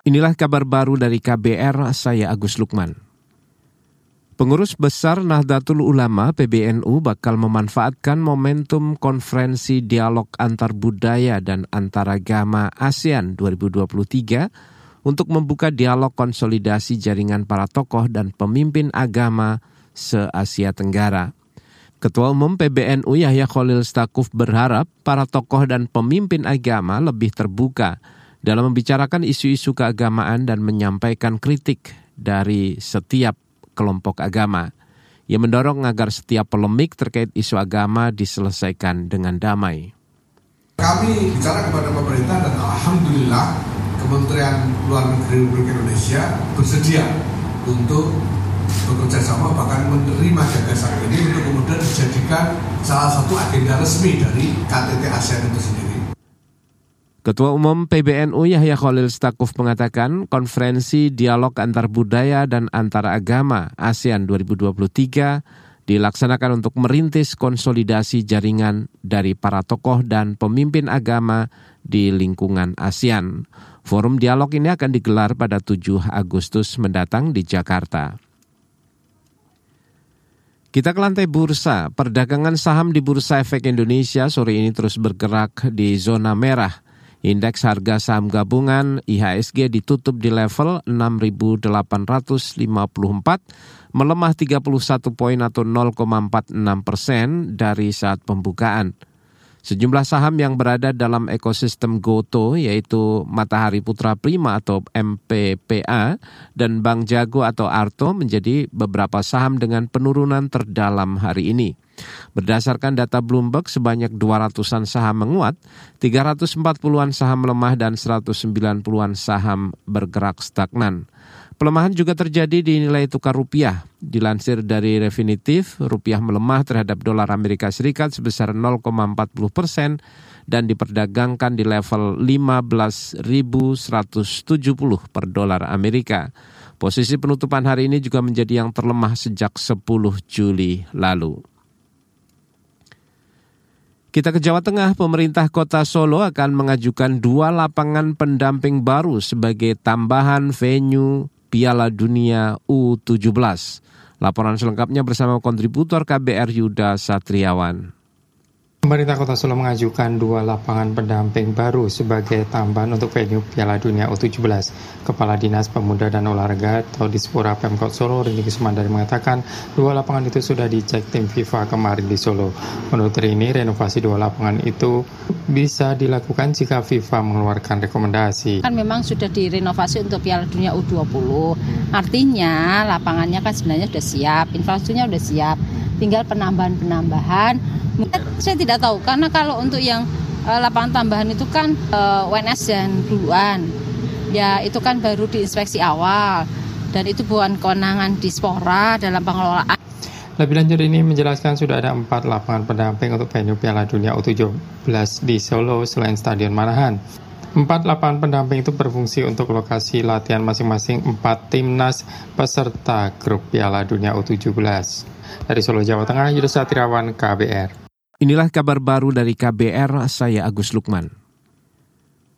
Inilah kabar baru dari KBR, saya Agus Lukman. Pengurus Besar Nahdlatul Ulama PBNU bakal memanfaatkan momentum konferensi dialog antar budaya dan antaragama ASEAN 2023 untuk membuka dialog konsolidasi jaringan para tokoh dan pemimpin agama se-Asia Tenggara. Ketua Umum PBNU Yahya Khalil Stakuf berharap para tokoh dan pemimpin agama lebih terbuka dalam membicarakan isu-isu keagamaan dan menyampaikan kritik dari setiap kelompok agama. Ia mendorong agar setiap polemik terkait isu agama diselesaikan dengan damai. Kami bicara kepada pemerintah dan Alhamdulillah Kementerian Luar Negeri Republik Indonesia bersedia untuk bekerja sama bahkan menerima gagasan ini untuk kemudian dijadikan salah satu agenda resmi dari KTT ASEAN itu sendiri. Ketua Umum PBNU Yahya Khalil Stakuf mengatakan konferensi dialog antar budaya dan antar agama ASEAN 2023 dilaksanakan untuk merintis konsolidasi jaringan dari para tokoh dan pemimpin agama di lingkungan ASEAN. Forum dialog ini akan digelar pada 7 Agustus mendatang di Jakarta. Kita ke lantai bursa. Perdagangan saham di Bursa Efek Indonesia sore ini terus bergerak di zona merah. Indeks harga saham gabungan IHSG ditutup di level 6.854, melemah 31 poin atau 0,46 persen dari saat pembukaan. Sejumlah saham yang berada dalam ekosistem GoTo yaitu Matahari Putra Prima atau MPPA dan Bank Jago atau Arto menjadi beberapa saham dengan penurunan terdalam hari ini. Berdasarkan data Bloomberg, sebanyak 200-an saham menguat, 340-an saham lemah dan 190-an saham bergerak stagnan. Pelemahan juga terjadi di nilai tukar rupiah. Dilansir dari Refinitiv, rupiah melemah terhadap dolar Amerika Serikat sebesar 0,40 persen dan diperdagangkan di level 15.170 per dolar Amerika. Posisi penutupan hari ini juga menjadi yang terlemah sejak 10 Juli lalu. Kita ke Jawa Tengah, pemerintah kota Solo akan mengajukan dua lapangan pendamping baru sebagai tambahan venue Piala Dunia U17. Laporan selengkapnya bersama kontributor KBR Yuda Satriawan. Pemerintah Kota Solo mengajukan dua lapangan pendamping baru sebagai tambahan untuk venue Piala Dunia U17. Kepala Dinas Pemuda dan Olahraga atau Dispora Pemkot Solo, Rini Kusumandari mengatakan dua lapangan itu sudah dicek tim FIFA kemarin di Solo. Menurut Rini, renovasi dua lapangan itu bisa dilakukan jika FIFA mengeluarkan rekomendasi. Kan memang sudah direnovasi untuk Piala Dunia U20. Artinya lapangannya kan sebenarnya sudah siap, infrastrukturnya sudah siap. Tinggal penambahan-penambahan saya tidak tahu karena kalau untuk yang uh, lapangan tambahan itu kan uh, eh, WNS dan duluan. Ya itu kan baru diinspeksi awal dan itu bukan kewenangan Dispora dalam pengelolaan. Lebih lanjut ini menjelaskan sudah ada empat lapangan pendamping untuk venue Piala Dunia U17 di Solo selain Stadion Manahan. Empat lapangan pendamping itu berfungsi untuk lokasi latihan masing-masing empat timnas peserta grup Piala Dunia U17. Dari Solo, Jawa Tengah, Yudha Satriawan, KBR. Inilah kabar baru dari KBR, saya Agus Lukman.